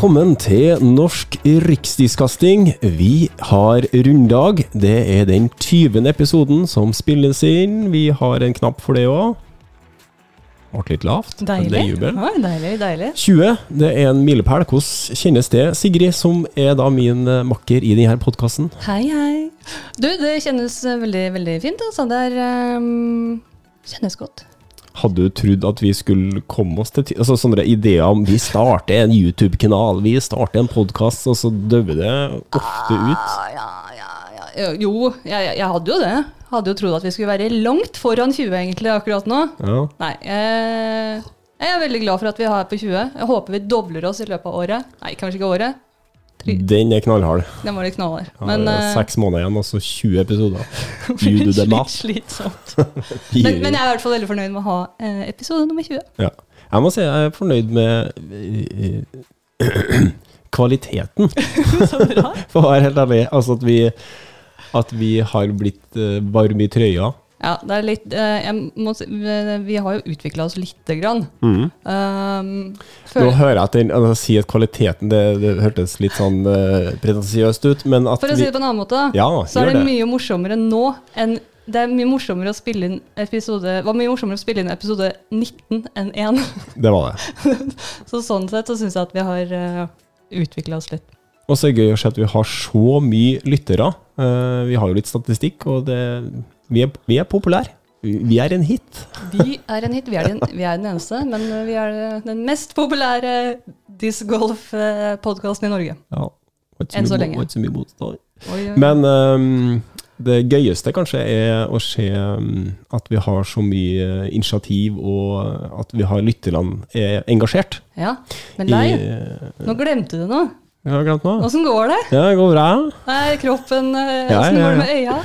Velkommen til Norsk riksdiskasting. Vi har runddag. Det er den 20. episoden som spilles inn. Vi har en knapp for det òg. Ble litt lavt. men Det er jubel. Ja, deilig, deilig. 20, det er en milepæl. Hvordan kjennes det, Sigrid, som er da min eh, makker i denne podkasten? Hei, hei. Du, det kjennes eh, veldig, veldig fint. Altså. Det er um, Kjennes godt. Hadde du trodd at vi skulle komme oss til altså Sånne ideer om vi starter en YouTube-kanal, vi starter en podkast, og så dauer det ofte ut. Ah, ja, ja, ja. Jo, jeg, jeg, jeg hadde jo det. Hadde jo trodd at vi skulle være langt foran 20 egentlig akkurat nå. Ja. Nei, eh, jeg er veldig glad for at vi har på 20. Jeg håper vi dobler oss i løpet av året. Nei, kanskje ikke året. Den er knallhard. Den var litt knallhard. Ja, Men det er eh, Seks måneder igjen, og så 20 episoder. You do the math. slitsomt. Men, men jeg er i hvert fall veldig fornøyd med å ha eh, episode nummer 20. Ja. Jeg må si jeg er fornøyd med eh, kvaliteten, Så bra. for å være helt ærlig. Altså at vi, at vi har blitt varme i trøya. Ja, det er litt eh, må, vi- har jo utvikla oss lite grann. Um, Nå hører jeg at den, altså, si at kvaliteten det, det hørtes litt sånn uh, pretensiøst ut, men at for å si det på en annen måte, Ja, så er det det. mye morsommere nå enn det er mye morsommere å spille inn episode var mye morsommere å spille inn episode 19 enn 1. Det var det. Så sånn sett så syns jeg at vi har uh, utvikla oss litt. Og så er det gøy å se at vi har så mye lyttere. Uh, vi har jo litt statistikk, og det, vi, er, vi er populære. Vi, er en hit. Vi er en hit. Vi er den, vi er den eneste, men vi er den mest populære disc golf-podkasten i Norge. Ja. Enn så lenge. var ikke så mye motstand. Men um, det gøyeste kanskje er å se ehm, at vi har så mye eh, initiativ, og at vi har lytterne er engasjert. ja, men I, eh, nå glemte du noe. jeg har glemt noe. Åssen går det? Ja, det går bra. Nei, kroppen Åssen Ja, ja, ja, går det med øya?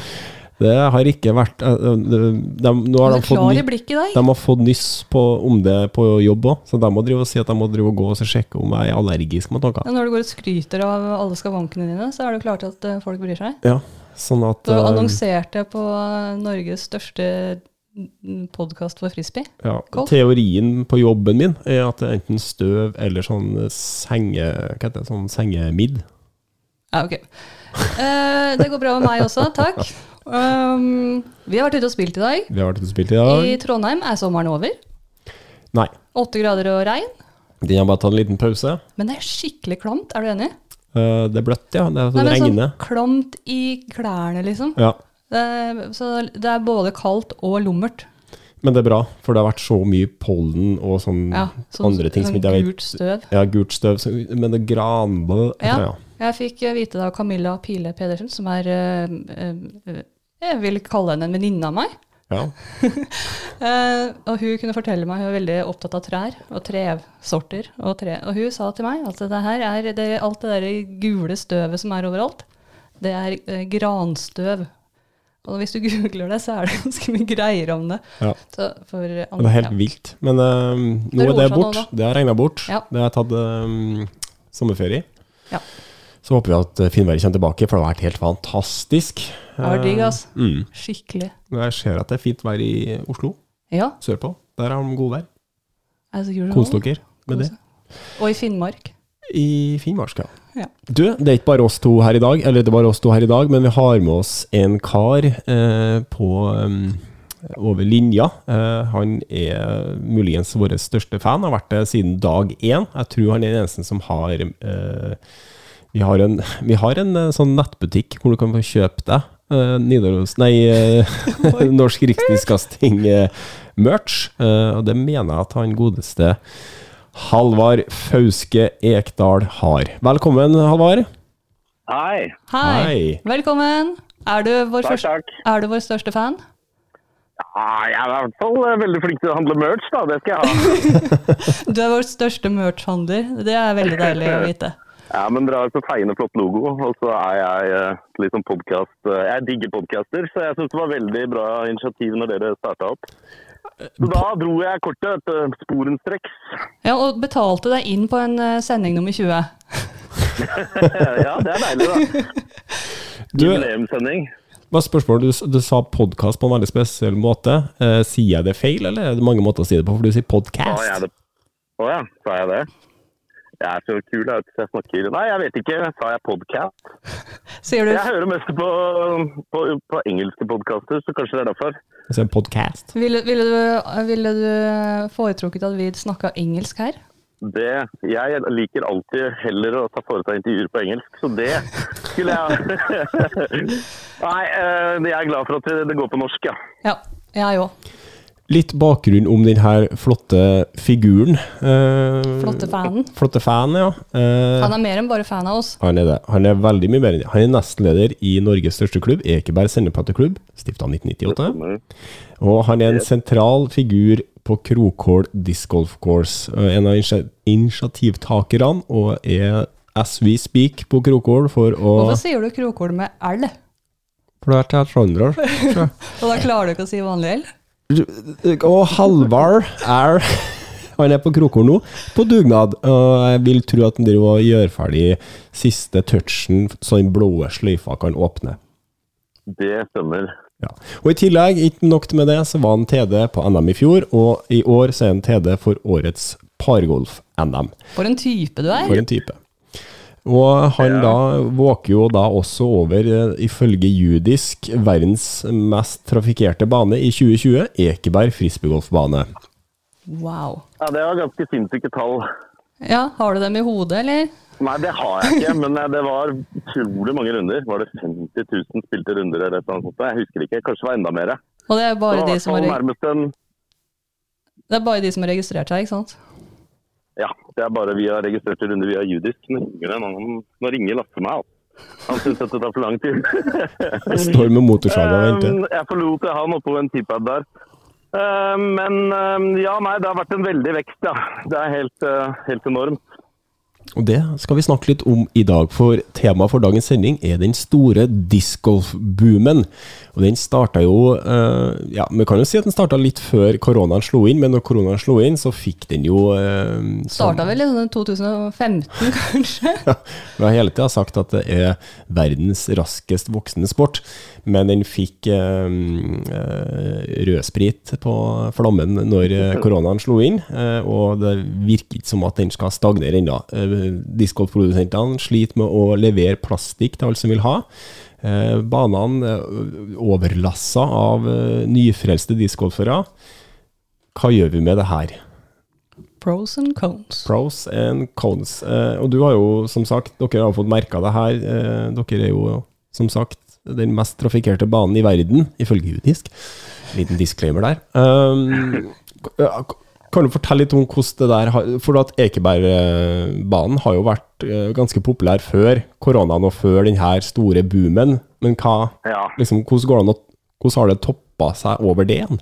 Det har ikke vært de, eh, de, de, Nå har de fått, de har fått nyss på, om det på jobb òg, så de må drive og si at de må drive og gå og sjekke om jeg er allergisk mot noe. Ja, Når du går og skryter av alle skavankene dine, så er det klart at eh, folk bryr seg. Ja, sånn at Du har eh, annonsert det på eh, Norges største podkast for frisbee. Ja, teorien på jobben min er at det er enten støv eller sånn senge... Hva heter det? Sånn sengemidd. Ja, ok. Eh, det går bra med meg også, takk. Um, vi har vært ute og spilt i dag. Vi har vært ute og spilt i dag. I Trondheim er sommeren over. Nei, Åtte grader og regn. De har bare tatt en liten pause. Men det er skikkelig klamt, er du enig? Uh, det er bløtt, ja. Det, er, Nei, det regner. Sånn klamt i klærne, liksom. Ja, er, så det er både kaldt og lummert. men det er bra, for det har vært så mye pollen og sånn Ja, sånn, andre ting som sånn ikke jeg gult støv. Ja, gult støv, men det er granbø Ja. ja. Jeg fikk vite det av Camilla Pile Pedersen, som er uh, Jeg vil kalle henne en venninne av meg. ja. Eh, og hun kunne fortelle meg, hun er veldig opptatt av trær og tresorter. Og, tre, og hun sa til meg at det her er det, alt det der gule støvet som er overalt, det er eh, granstøv. Og hvis du googler det, så er det ganske mye greier om det. Ja. Så for, Det er helt ja. vilt. Men eh, nå Det er det bort. nå. Det har regna bort. Ja. Det har tatt um, sommerferie. Ja. Så håper vi at eh, finværet kommer tilbake, for det har vært helt fantastisk. Det var digg, altså. Mm. Skikkelig. Jeg ser at det er fint vær i Oslo, Ja. sørpå. Der har de god vær. Kos dere med det. Og i Finnmark. I Finnmark, ja. Ja. Du, det er ikke bare oss to her i dag, eller det er bare oss to her i dag, men vi har med oss en kar eh, på um, over linja. Eh, han er muligens vår største fan, har vært det siden dag én. Jeg tror han er den eneste som har eh, vi, har en, vi har en eh, sånn nettbutikk hvor du kan få kjøpe deg eh, Nidaros Nei, eh, Norsk Rikskringkasting-merch. og det mener jeg at han godeste Halvard Fauske Ekdal har. Velkommen, Halvard. Hei. Hei. Hei. Velkommen. Er du, vår Takk, første, takk. er du vår største fan? Ja, jeg er i hvert fall veldig flink til å handle merch, da. Det skal jeg ha. Du er vår største merch-handler. Det er veldig deilig å vite. Ja, men dere har så feiende flott logo, og så er jeg eh, litt sånn podcast... eh, Jeg digger podcaster, så jeg syns det var veldig bra initiativ når dere starta opp. Så da dro jeg kortet etter sporenstreks. Ja, og betalte deg inn på en eh, sending nummer 20. ja, det er deilig, da. Jubileumssending. hva spørsmålet? Du, du sa podkast på en veldig spesiell måte. Eh, sier jeg det feil, eller er det mange måter å si det på? For du sier podkast. Å ja, sa jeg det? Jeg er så kul, jeg jeg snakker Nei, jeg vet ikke. Sa jeg podcast? Sier du Jeg hører mest på, på, på engelske podkaster, så kanskje det er derfor. Altså en podcast. ville, ville, du, ville du foretrukket at vi snakka engelsk her? Det, jeg liker alltid heller å ta foreta intervjuer på engelsk, så det skulle jeg Nei, eh, jeg er glad for at det går på norsk, ja. Ja, jeg òg. Litt bakgrunn om denne flotte figuren. Eh, Flotte fanen. Flotte fan, ja. Eh, Han er mer enn bare fan av oss. han er det. Han er veldig mye mer enn det. Han er nestleder i Norges største klubb, Ekeberg sendeplatteklubb, stifta 1998. Og han er en sentral figur på Krokål Disc Golf Course. Eh, En av initiativtakerne, og er as we speak på Krokål for å Hvorfor sier du krokål med L? For det er jeg. Og da klarer du ikke å si vanlig L? Og Halvard er Han er på Krokål nå, på dugnad. Og jeg vil tro at han driver og gjør ferdig siste touchen, så den blå sløyfa kan åpne. Det stemmer. Ja. Og I tillegg, ikke nok med det, så var han TD på NM i fjor, og i år så er han TD for årets pargolf-NM. For en type du er. For en type. Og han Ja. da våker jo da også over, eh, ifølge judisk, verdens mest trafikkerte bane i 2020, Ekeberg frisbeegolfbane. Wow. Ja, Det var ganske sinnssyke tall. Ja, har du dem i hodet, eller? Nei, det har jeg ikke, men eh, det var utrolig mange runder. Var det 50 000 spilte runder eller et eller annet sånt? Jeg husker ikke. Kanskje det var enda mer. Og det er bare, det de som, har, det er bare de som har registrert seg, ikke sant? Ja, det er bare vi har registrert runder via judisk. Nå ringer, nå ringer Lasse meg. Altså. Han syns dette tar for lang tid. Står med motorsaga og venter. Um, Jeg forlot han oppå en tipad der. Um, Men um, ja, nei, det har vært en veldig vekst, ja. Det er helt, uh, helt enormt. Og det skal vi snakke litt om i dag, for temaet for dagens sending er den store discgolf-boomen. Og den starta jo eh, Ja, vi kan jo si at den starta litt før koronaen slo inn, men når koronaen slo inn, så fikk den jo eh, sånn- Starta vel i sånn 2015, kanskje? Vi har hele tida sagt at det er verdens raskest voksende sport, men den fikk eh, eh, rødsprit på flammen når eh, koronaen slo inn, eh, og det virker ikke som at den skal stagnere ennå. Eh, Discgolfprodusentene sliter med å levere plastikk til alle som vil ha. Eh, banene overlassa av eh, nyfrelste discgolfere. Hva gjør vi med det her? Pros and cones. Pros and cones. Eh, og du har jo, som sagt, dere har fått merka det her. Eh, dere er jo, som sagt, den mest trafikkerte banen i verden, ifølge Judisk. Liten disclaimer der. Um, kan du fortelle litt om hvordan det der har For at Ekebergbanen har jo vært eh, ganske populær før koronaen og før denne store boomen. Men hva, Ja. liksom, hvordan, går det hvordan har det toppa seg over det igjen?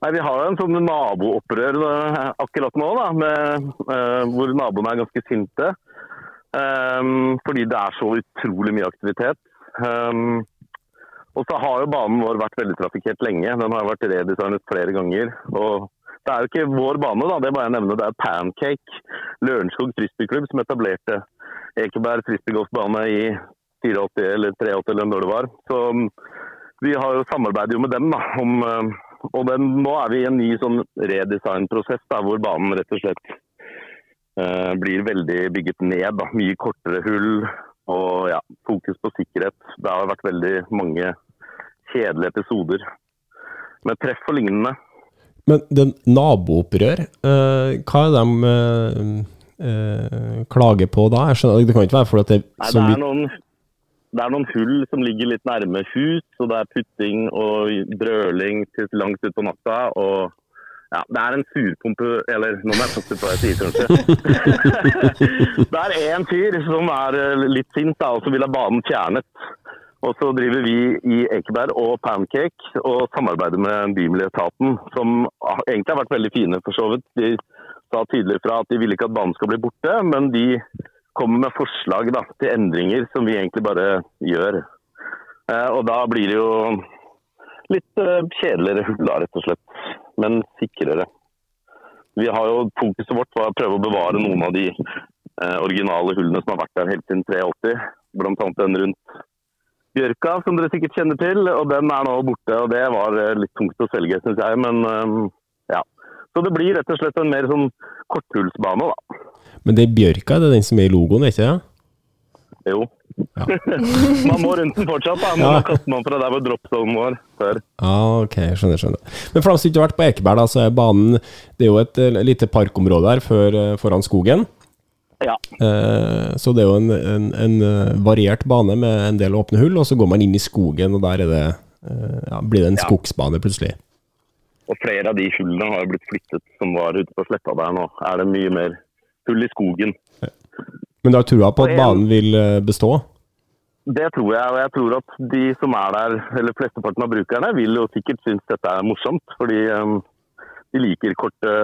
Nei, Vi har jo en sånn naboopprør eh, akkurat nå, da, med, uh, hvor naboene er ganske sinte. Um, fordi det er så utrolig mye aktivitet. Um, og så har jo banen vår vært veldig trafikkert lenge. Den har vært redesignet flere ganger. og Det er jo ikke vår bane, da, det bare jeg nevne. Det er Pancake, Lørenskog frisbeeklubb, som etablerte Ekeberg frisbeegolfbane i 84 eller 83 eller når det var. Så um, vi har jo samarbeidet jo med dem da, om eh, og den, nå er vi i en ny sånn redesignprosess hvor banen rett og slett eh, blir veldig bygget ned. Da. Mye kortere hull og ja, fokus på sikkerhet. Det har vært veldig mange kjedelige episoder med treff og lignende. Men den naboopprør, eh, hva er de eh, eh, klager på da? Jeg skjønner, det kan ikke være fordi det Nei, er så det, er noen, det er noen hull som ligger litt nærme hus, og det er putting og brøling til langt ut på natta. og ja, Det er en surpumpe Eller nå må jeg passe på hva jeg sier, kanskje. det er én fyr som er eh, litt sint da, og som vil ha banen fjernet. Og så driver vi i Ekeberg og Pancake og samarbeider med Bymiljøetaten, som egentlig har vært veldig fine for så vidt. De sa tidligere fra at de ville ikke at banen skal bli borte, men de kommer med forslag da, til endringer som vi egentlig bare gjør. Eh, og da blir det jo litt eh, kjedeligere hull, da, rett og slett. Men sikrere. Vi har jo Fokuset vårt var å prøve å bevare noen av de eh, originale hullene som har vært der helt siden 83. Blant annet den rundt Bjørka, som dere sikkert kjenner til. og Den er nå borte. og Det var eh, litt tungt å svelge, syns jeg. Men eh, ja. Så det blir rett og slett en mer sånn korthullsbane, da. Men det bjørka, det er den som er i logoen, er ikke det? Jo. Ja. man må rundt den fortsatt, da. Når Ja. man kaster man fra der hvor dropzonen var før. Ah, ok, skjønner, skjønner. Men for dem som ikke har vært på Ekeberg, da, så er banen Det er jo et eh, lite parkområde her før, eh, foran skogen. Ja. Eh, så det er jo en, en, en eh, variert bane med en del åpne hull, og så går man inn i skogen, og der er det eh, ja, blir det en skogsbane plutselig. Og flere av de hullene har jo blitt flyttet som var ute på sletta der nå. Er det mye mer hull i skogen. Men du har trua på at banen vil eh, bestå? Det tror jeg, og jeg tror at de som er der, eller flesteparten av brukerne, vil jo sikkert synes dette er morsomt. Fordi um, de liker korte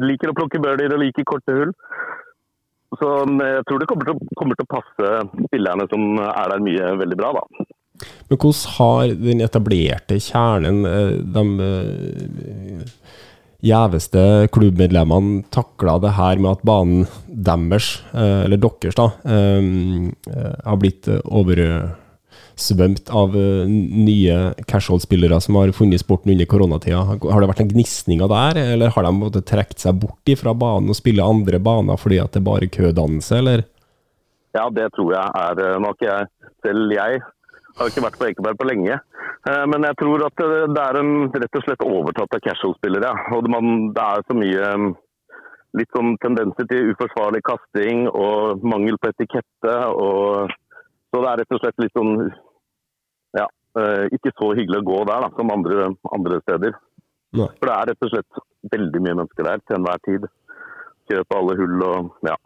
de liker å plukke birdier og liker korte hull. Så jeg tror det kommer til, å, kommer til å passe spillerne som er der mye veldig bra, da. Men hvordan har den etablerte kjernen, eh, de eh, gjeveste klubbmedlemmene, takla det her med at banen deres, eh, eller deres, da, eh, eh, har blitt oversvømt av nye casual-spillere som har funnet sporten under koronatida? Har det vært en gnisninger der, eller har de trukket seg bort fra banen og spille andre baner fordi at det er bare kødannelse, eller? Ja, det tror jeg er ikke jeg selv jeg har ikke vært på Ekeberg på lenge. Eh, Men jeg tror at det er en rett og slett overtatt av casual-spillere. Og det, er så mye eh, litt sånn tendenser til uforsvarlig kasting og mangel på etikette. Og, så det er rett og slett litt sånn Ja, eh, ikke så hyggelig å gå der da, som andre, andre steder. Nei. For det er rett og slett veldig mye mennesker der til enhver tid. Kjøpe alle hull og ja.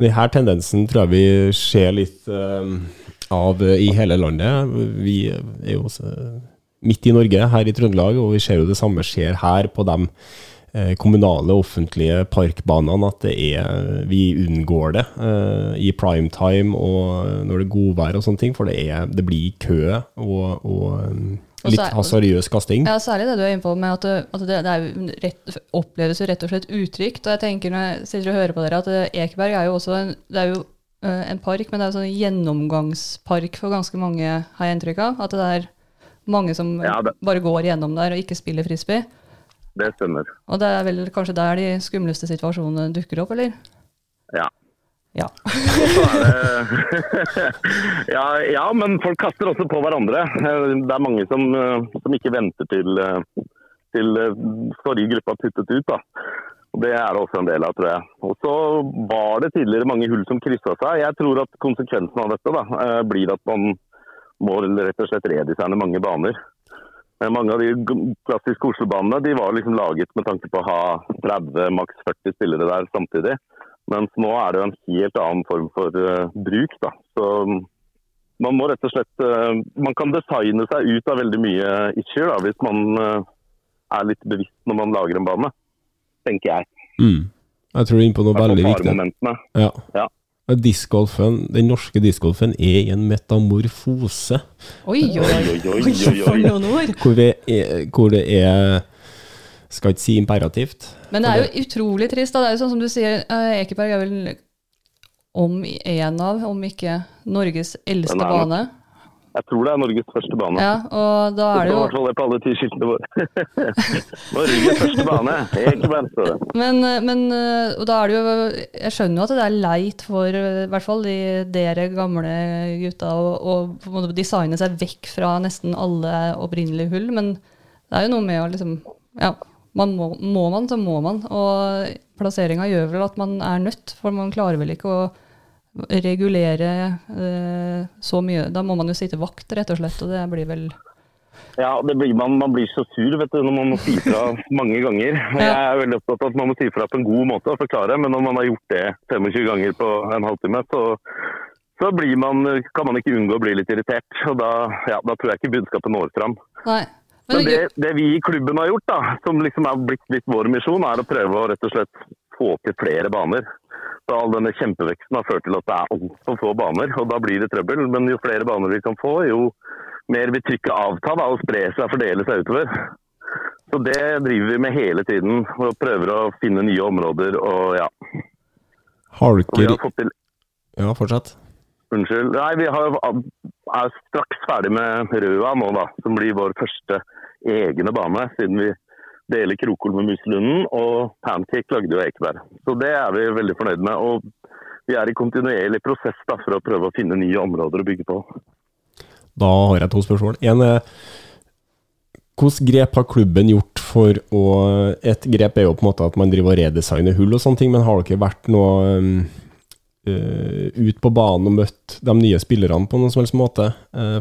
Denne tendensen tror jeg vi ser litt eh, av eh, i hele landet. Vi er jo også, eh, midt i Norge, her i Trøndelag, og vi ser jo det samme skjer her på de eh, kommunale, offentlige parkbanene. At det er, vi unngår det i primetime og når det er godvær og sånne ting. For det, er, det blir kø og, og litt hasardiøs kasting. Ja, særlig det du er inne på med at, det, at det, det rett, oppleves jo rett og slett utrygt. Og jeg tenker når jeg sitter og hører på dere, at Ekeberg er jo også en, det er jo en park, men det er en sånn gjennomgangspark for ganske mange, har jeg inntrykk av. At det er mange som Ja, bare går gjennom der og ikke spiller frisbee. Det stemmer. Og det er vel kanskje der de skumleste situasjonene dukker opp, eller? Ja. Ja. Ja, ja, men folk kaster også på hverandre. Det er mange som, eh, som ikke venter til, eh, til eh, forrige gruppe har puttet ut. Da. Og Det er det også en del av, tror jeg. Og så var det tidligere mange hull som kryssa seg. Jeg tror at konsekvensen av dette da, eh, blir at man må rett og slett redesigne mange baner. Mange av de klassiske Oslo-banene de var liksom laget med tanke på å ha 30, maks 40 spillere der samtidig. Mens nå er det jo en helt annen form for uh, bruk. Da. Så mm, man må rett og slett uh, Man kan designe seg ut av veldig mye issuer da, hvis man uh, er litt bevisst når man lager en bane. Tenker jeg. Mm. Jeg tror du er inne på noe veldig viktig. Ja. Ja. Discgolfen, den norske discgolfen er i en metamorfose. Oi, oi, oi. For noen ord. Hvor, vi er, hvor det er Skal ikke si imperativt. Men det er jo utrolig trist. Da. Det er jo sånn som du sier, eh, Ekeberg er vel om en av, om ikke Norges eldste bane. Jeg tror det er Norges første bane. Ja, og da er det i jo hvert fall det på alle ti skiltene våre. Norges første bane. Helt står men, men og da er det jo Jeg skjønner jo at det er leit for i hvert fall de, dere gamle gutta å å på en måte designe seg vekk fra nesten alle opprinnelige hull, men det er jo noe med å liksom Ja, man må, må man, så må man. Og plasseringa gjør vel at man er nødt, for man klarer vel ikke å regulere eh, så mye. Da må man jo sitte vakt, rett og slett, og det blir vel Ja, det blir, man, man blir så sur vet du, når man må si fra mange ganger. Jeg er veldig opptatt av at man må si fra på en god måte og forklare, men når man har gjort det 25 ganger på en halvtime, så, så blir man, kan man ikke unngå å bli litt irritert. Og da, ja, da tror jeg ikke budskapet når fram. Nei. Men Men, det, det vi i klubben har gjort, da, som liksom er blitt litt vår misjon, er å prøve å rett og slett få til flere baner. Så All denne kjempeveksten har ført til at det er altfor få baner, og da blir det trøbbel. Men jo flere baner vi kan få, jo mer vil trykket avta da, og spre seg og fordele seg utover. Så det driver vi med hele tiden, og prøver å finne nye områder. og ja. Har Og vi har til Ja, fortsett. Unnskyld. Nei, vi har, er straks ferdig med Røa nå, da. Som blir vår første egne bane, siden vi dele Krokol med Muselunden, og Pancake lagde jo Ekeberg. Så det er vi veldig fornøyd med. Og vi er i kontinuerlig prosess da, for å prøve å finne nye områder å bygge på. Da har jeg to spørsmål. En er hvilke grep har klubben gjort for å Et grep er jo på en måte at man driver og redesigner hull og sånne ting, men har dere vært noe um, uh, ut på banen og møtt de nye spillerne på noen som helst måte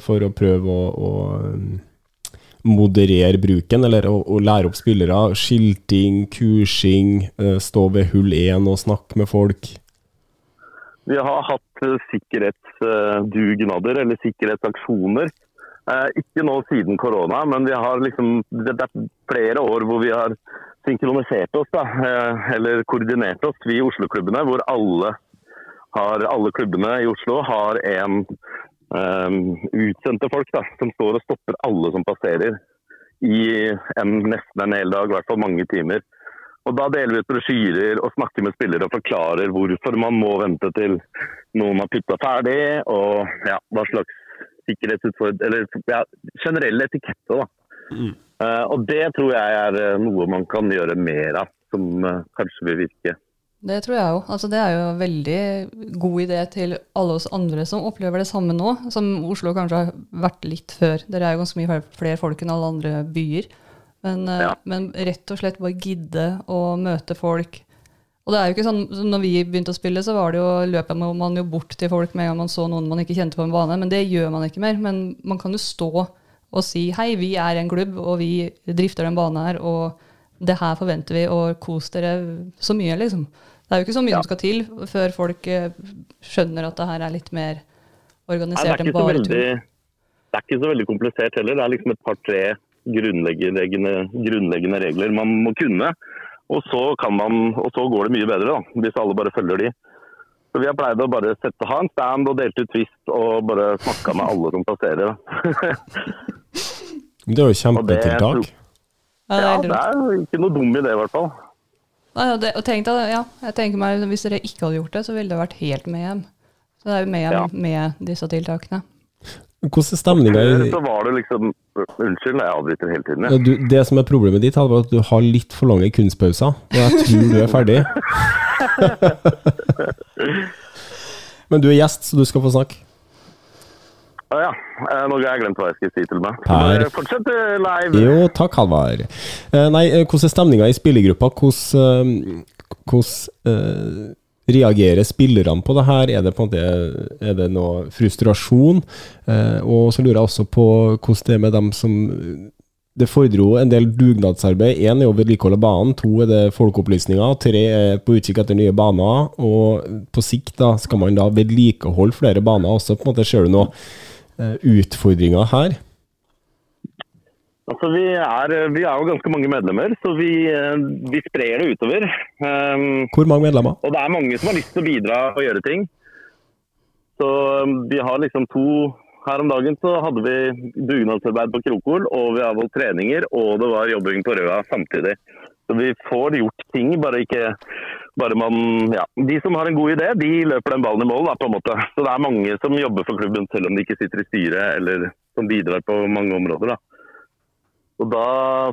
for å prøve å, å moderere bruken, eller å, å, lære opp spillere? Skilting, kursing, uh, stå ved hull én og snakke med folk? Vi har hatt sikkerhetsdugnader, eller sikkerhetsaksjoner Eh, ikke nå siden korona, men vi har liksom, det er flere år hvor vi har synkronisert oss, da, eh, eller koordinert oss, vi i Oslo-klubbene, hvor alle, har, alle, klubbene i Oslo har en um, utsendte folk da, som står og stopper alle som passerer i en, nesten en hel dag, i hvert fall mange timer. Og Da deler vi ut brosjyrer og snakker med spillere og forklarer hvorfor man må vente til noen har putta ferdig, og ja, hva slags sikkerhetsutfordring Eller ja, generell etikette. da. Mm. Uh, og det tror jeg er eh, noe man kan gjøre mer av, som uh, kanskje vil virke. Det tror jeg jo. Altså, det er jo en veldig god idé til alle oss andre som opplever det samme nå, som Oslo kanskje har vært litt før. Dere er jo ganske mye flere folk enn alle andre byer. Men, ja. men rett og slett bare gidde å møte folk og det er jo ikke sånn, når vi begynte å spille, så var det jo, løpet man jo bort til folk med en gang man så noen man ikke kjente på en bane, men det gjør man ikke mer. Men man kan jo stå og si hei, vi er en klubb, og vi drifter den banen her, og det her forventer vi, og kos dere så mye, liksom. Det er jo ikke så mye ja. som skal til før folk eh, skjønner at det her er litt mer organisert enn bare tur. Det er ikke så veldig komplisert heller. Det er liksom et par-tre grunnleggende, grunnleggende regler man må kunne. Og så, man, og så, går det mye bedre, da, hvis alle bare følger de. Så Vi har pleid å bare sette, ha en stand og delte ut twist og bare snakka med alle som passerer. det er jo kjempetiltak. Ja, det er ikke noe dum idé, i hvert fall. Ja, det, og tenk deg, ja, jeg tenker meg, Hvis dere ikke hadde gjort det, så ville det vært helt med hjem. Så det er jo med hjem ja. med disse tiltakene. Hvordan er stemninga Så var det liksom Unnskyld, jeg avbryter hele tiden. Ja. Du, det som er problemet ditt, er at du har litt for lange kunstpauser. Og jeg tror du er ferdig. Men du er gjest, så du skal få snakke. Ja. noe nå har jeg glemt hva jeg skal si til meg. Fortsett eh, live. Jo, takk, Halvard. Eh, nei, hvordan er stemninga i spillergruppa? Hvordan, hvordan reagerer spillerne på det her? Er det, på en måte, er det noe frustrasjon? Eh, og så lurer jeg også på hvordan det er med dem som Det fordrer en del dugnadsarbeid. Én er å vedlikeholde banen, to er det folkeopplysninger, tre er på utkikk etter nye baner. Og på sikt da skal man da vedlikeholde flere baner også. på en måte Ser du noen eh, utfordringer her? Altså, vi, er, vi er, jo ganske mange medlemmer, så vi, vi sprer det utover. Um, Hvor mange medlemmer? Og det er mange som har lyst til å bidra og gjøre ting. Så um, vi har liksom to Her om dagen så hadde vi dugnadsarbeid på Krokol, og vi har holdt treninger, og det var jobbing på Røa samtidig. Så vi får gjort ting, bare ikke bare man, ja, De som har en god idé, de løper den ballen i mål. Da, på en måte. Så det er mange som jobber for klubben selv om de ikke sitter i styret, eller som bidrar på mange områder. da. Og da,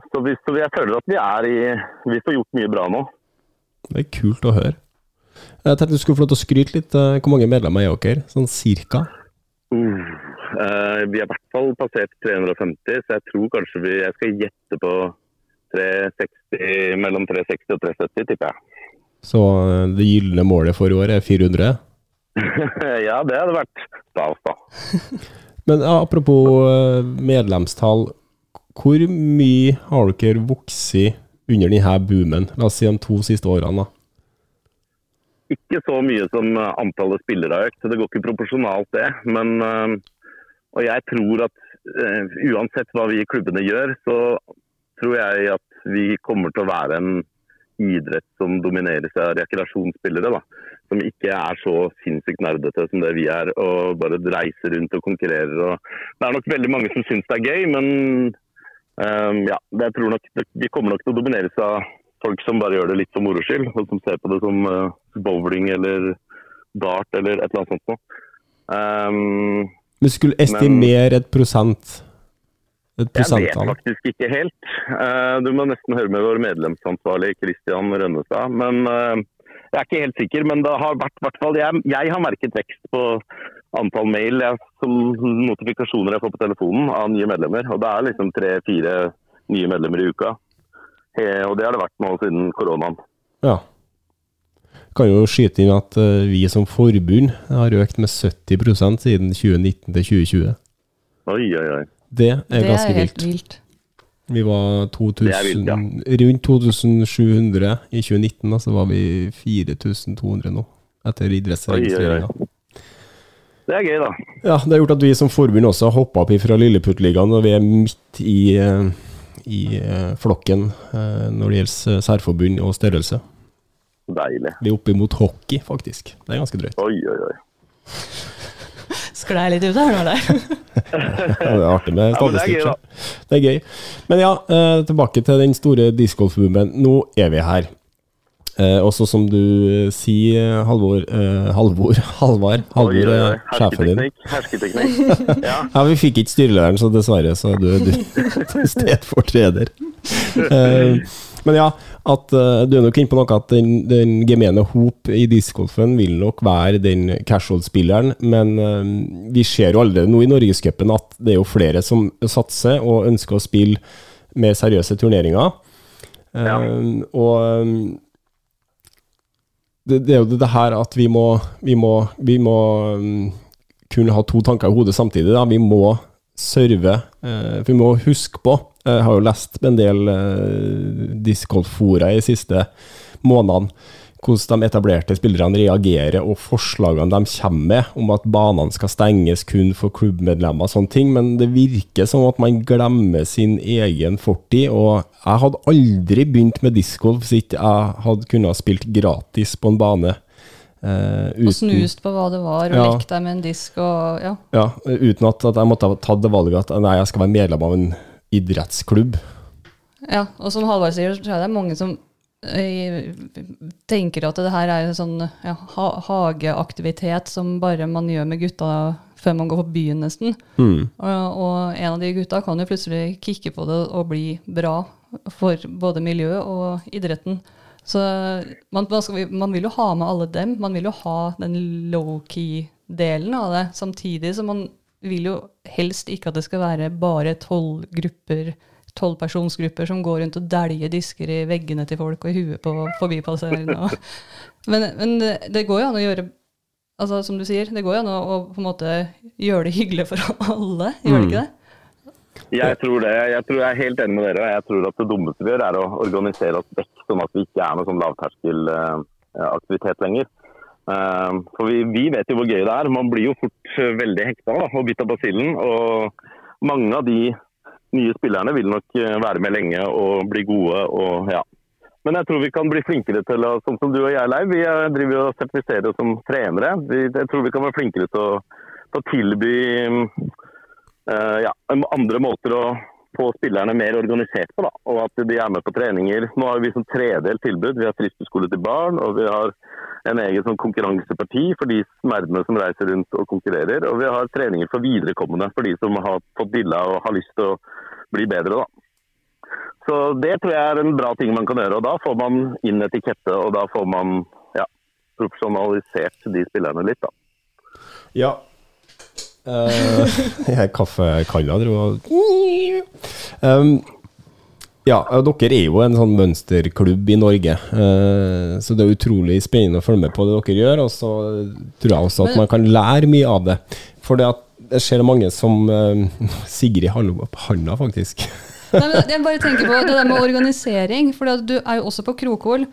så, vi, så jeg føler at vi er i Vi får gjort mye bra nå. Det er kult å høre. Jeg tenkte du skulle få lov til å skryte litt. Eh, hvor mange medlemmer er dere? Sånn cirka? Uh, uh, vi har i hvert fall passert 350, så jeg tror kanskje vi Jeg skal gjette på 360, mellom 360 og 370, tipper jeg. Så uh, det gylne målet for i år er 400? ja, det hadde vært stas, da. Men apropos medlemstall. Hvor mye har dere vokst under denne boomen, la oss si de to siste årene? da? Ikke så mye som antallet spillere har økt, det går ikke proporsjonalt det. Men, eh, og jeg tror at uansett hva vi i klubbene gjør, så tror jeg at vi kommer til å være en idrett som domineres av rekreasjonsspillere. da, Som ikke er så sinnssykt nerdete som det vi er, og bare reiser rundt og konkurrerer. Og det er nok veldig mange som syns det er gøy, men Um, ja, jeg tror nok vi kommer nok til å domineres av folk som bare gjør det litt for moro skyld, og som ser på det som uh, bowling eller dart eller et eller annet sånt noe. Um, du skulle estimere men, et prosent Jeg vet faktisk ikke helt. Eh, Du må nesten høre med vår medlemsansvarlig Kristian Rønnestad. Men eh, jeg er ikke helt sikker. Men det har vært, hvert fall, jeg, jeg har merket vekst på antall mail jeg, som notifikasjoner jeg får på telefonen av nye medlemmer. Og det er liksom tre-fire nye medlemmer i uka. Og det har det vært nå siden koronaen. Ja. Kan jo skyte inn at eh, vi som forbund har økt med 70% siden 2019 til 2020. Oi, oi, oi. Det er Det ganske er helt vilt. vilt. Vi var 2000, er vilt, ja. rundt 2700 i 2019, og så var vi 4200 nå, etter idrettsregistreringa. Det er gøy, da. Ja, det har gjort at vi som forbund også har hoppa opp fra Lilleputtligaen, og vi er midt i, eh, i eh, flokken eh, når det gjelder særforbund og størrelse. Deilig. Vi er oppimot hockey, faktisk. Det er ganske drøyt. Oi, oi, oi. Sklei litt ut her nå, der. Ja, det er artig med Ja, det er gøy, Det er gøy. Men ja, eh, tilbake til den store discgolfboomen. Nå er vi her. Eh, også som du eh, sier, Halvor eh, Halvor? Halvar, Halvor er sjefen din. Hersketeknikk. Hersketeknikk. Ja. Ja, vi fikk ikke styrelederen, så dessverre så er du, du stedfortreder. Eh, men ja, at eh, du er nok inne på noe at den, den gemene hop i discgolfen vil nok være den casual-spilleren, men uh, vi ser jo allerede nå i Norgescupen at det er jo flere som satser og ønsker å spille mer seriøse turneringer. Eh, Ja. Og um, det, det er jo det her at vi må, vi må, vi må um, kunne ha to tanker i hodet samtidig. Da. Vi må serve, Uh, for vi må huske på Jeg har jo lest en del uh, discgolf-fora i de siste månedene hvordan de etablerte spillerne reagerer, og forslagene de kommer med om at banene skal stenges kun for klubbmedlemmer og sånne ting, men det virker som at man glemmer sin egen fortid. Og jeg hadde aldri begynt med discgolf hvis ikke jeg hadde kunnet spilt gratis på en bane. eh, Og snust på hva det var, og Ja. lekt deg med en disk og ja. ja, uten at, at jeg måtte ha tatt det valget at nei, jeg skal være medlem av en idrettsklubb. Ja, og som Halvard sier, så er det mange som eh, tenker at det her er en sånn ja, ha hageaktivitet som bare man gjør med gutta før man går på byen, nesten. Mm. Og, og en av de gutta kan jo plutselig kicke på det og bli bra for både miljøet og idretten. Så man, man, skal, man vil jo ha med alle dem. Man vil jo ha den low-key-delen av det, samtidig som man vil jo helst ikke at det skal være bare tolv grupper, tolvpersonsgrupper som går rundt og dæljer disker i veggene til folk og i huet på forbipasserende. Men, men det, det går jo an å gjøre altså Som du sier, det går jo an å, å på en måte gjøre det hyggelig for alle, gjør det ikke det? Jeg tror det. Jeg tror jeg er helt enig med dere. Jeg tror at det dummeste vi gjør, er å organisere oss vekk, sånn at vi ikke er noe sånn lavterskelaktivitet lenger. Eh, For vi, vi vet jo hvor gøy det er. Man blir jo fort eh, veldig hekta da, og bitt av basillen. Og mange av de nye spillerne vil nok eh, være med lenge og bli gode. og ja. Men jeg tror vi kan bli flinkere til å, sånn som du og jeg, Leiv, vi driver og sertifiserer oss som trenere. Jeg tror vi kan være flinkere til å, til å tilby uh, ja, andre måter å få spillerne mer organisert på. Da. Og at de er med på treninger. Nå har vi sånn tredelt tilbud. Vi har fristeskole til barn, og vi har en egen sånn konkurranseparti for de smerdene som reiser rundt og konkurrerer. Og vi har treninger for viderekommende for de som har fått dilla og har lyst til å bli bedre. da. Så det tror jeg er en bra ting man kan gjøre. og Da får man inn etikette, og da får man ja, profesjonalisert de spillerne litt. da. Ja. Uh, jeg kaffekanna dro og um, Ja, dere er jo en sånn mønsterklubb i Norge, eh, så det er utrolig spennende å følge med på det dere gjør. Og så tror jeg også at man kan lære mye av det. For det at jeg ser mange som eh, Sigrid har opp handa, faktisk. Nei, men jeg bare tenker på det der med organisering, for du er jo også på Krokol.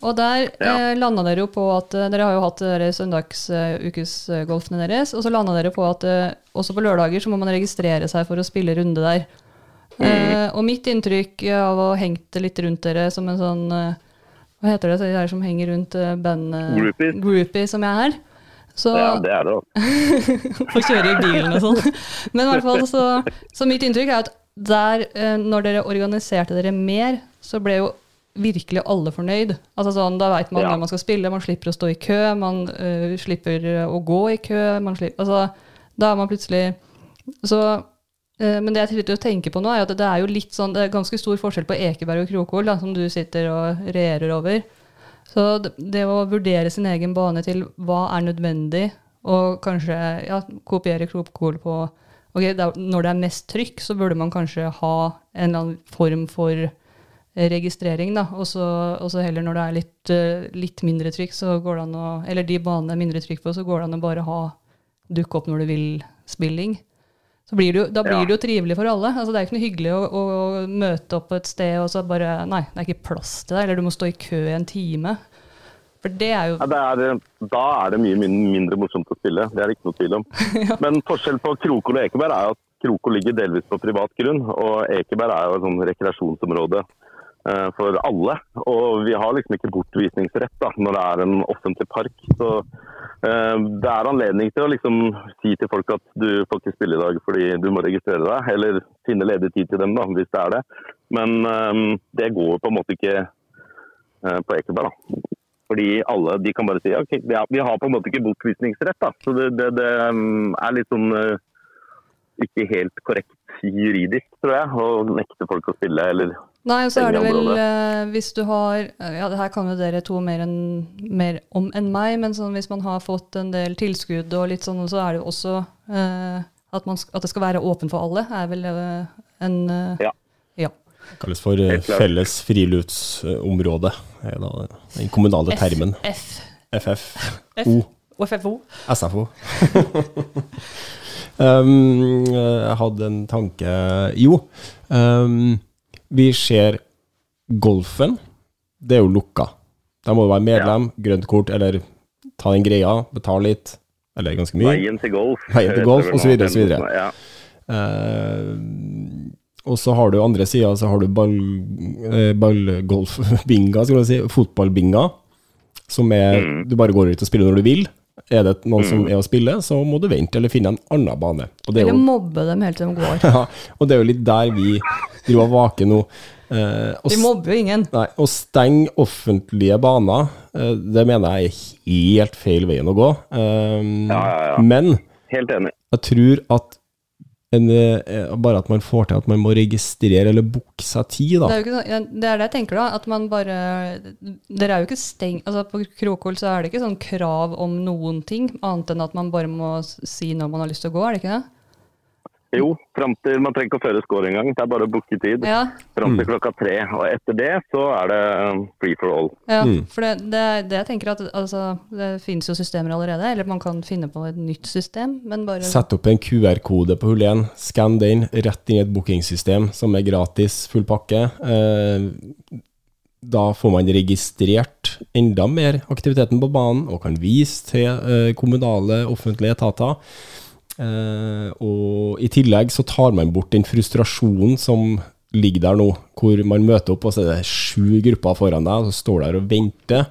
Og der Ja. eh, landa dere jo på at eh, Dere har jo hatt søndagsukesgolfene søndagsukesgolfene deres. Og så landa dere på at uh, også på lørdager så må man registrere seg for å spille runde der. Eh, og mitt inntrykk av å ha hengt litt rundt dere som en sånn eh, Hva heter det, de der som henger rundt uh, bandet Groupies. Groupie, som jeg er. Så Ja, det er det. òg. Får kjøre i bilen og sånn. Men i hvert fall så, så mitt inntrykk er at der, eh, når dere organiserte dere mer, så ble jo virkelig alle fornøyd. Altså sånn, Da veit man Ja. når man skal spille, man slipper å stå i kø, man uh, slipper å gå i kø. Man slipper, altså, da er man plutselig Så Eh, Men det jeg sitter og tenker på nå, er at det er jo litt sånn, det er ganske stor forskjell på Ekeberg og Krokol, da, som du sitter og regjerer over. Så det, å vurdere sin egen bane til hva er nødvendig, og kanskje ja, kopiere Krokol på ok, da, Når det er mest trykk, så burde man kanskje ha en eller annen form for registrering, da. Og så heller når det er litt, eh, litt mindre trykk, så går det an å Eller de banene det er mindre trykk på, så går det an å bare ha dukke opp når du vil spilling. Så blir det jo, da blir Ja. det jo trivelig for alle. Altså, det er ikke noe hyggelig å, å møte opp på et sted og så bare Nei, det er ikke plass til deg, eller du må stå i kø i en time. For det er jo Ja, det er, da er det mye mindre morsomt å spille, det er det ikke noe tvil om. Men forskjellen på Krokol og Ekeberg er jo at Krokol ligger delvis på privat grunn, og Ekeberg er jo et sånn rekreasjonsområde for alle. Og vi har liksom ikke bortvisningsrett da, når det er en offentlig park. Så eh, det er anledning til å liksom si til folk at du får ikke spille i dag fordi du må registrere deg, eller finne ledig tid til dem da, hvis det er det. Men eh, det går på en måte ikke eh, på Ekeberg. da. Fordi alle de kan bare si ok, vi har, på en måte ikke bortvisningsrett. da. Så det, det, det um, er litt sånn uh, ikke helt korrekt juridisk, tror jeg, å nekte folk å spille. eller Nei, og så er det vel eh, hvis du har Ja, det her kan jo dere to mer, enn- mer om enn meg, men sånn, hvis man har fått en del tilskudd og litt sånn, så er det jo også eh, at, man, at det skal være åpent for alle, er vel eh, en eh, Ja. Det Kalles for eh, felles friluftsområde. er da Den kommunale termen. F. FF. F. FFO. SFO. um, jeg hadde en tanke Jo, um, vi ser golfen. Det er jo lukka. Da må du være medlem, grønt kort, eller ta den greia, betale litt, eller ganske mye. Veien til golf. Veien til golf, så videre, og så. Ja. Eh, og så har du andre sida, så har du ball, eh, ballgolfbinga, skal du si, fotballbinga, som er Mm. Du bare går ut og spiller når du vil. Er det noen som er å spille, så må du vente eller finne en annen bane. Og det er Eller jo, mobbe dem helt til de går. ja, og det er jo litt der vi driver og vaker nå. Eh, og Vi mobber jo ingen. Nei, å stenge offentlige baner, eh, det mener jeg er helt feil veien å gå. Eh, Ja, ja, ja. Men Helt enig. jeg tror at en, eh, bare at man får til at man må registrere eller booke seg tid, Det da. er, jo ikke, sånn- det er det jeg tenker da, at man bare Dere er jo ikke stengt altså På Krokol så er det ikke sånn krav om noen ting, annet enn at man bare må si når man har lyst til å gå, er det ikke det? Jo, fram til man trenger ikke å føre score engang. Det er bare å booke tid. Ja, Fram til klokka tre. Og etter det så er det um, free for all. ja Mm. for det, det, det jeg tenker at altså, det finnes jo systemer allerede, eller man kan finne på et nytt system, men bare Sett opp en QR-kode på hull 1, skann den rett inn i et bookingsystem som er gratis, full pakke. Eh, da får man registrert enda mer aktiviteten på banen, og kan vise til eh, kommunale, offentlige etater. Eh, og i tillegg så tar man bort den frustrasjonen som ligger der nå, hvor man møter opp, og så er det sju grupper foran deg, og så står du der og venter.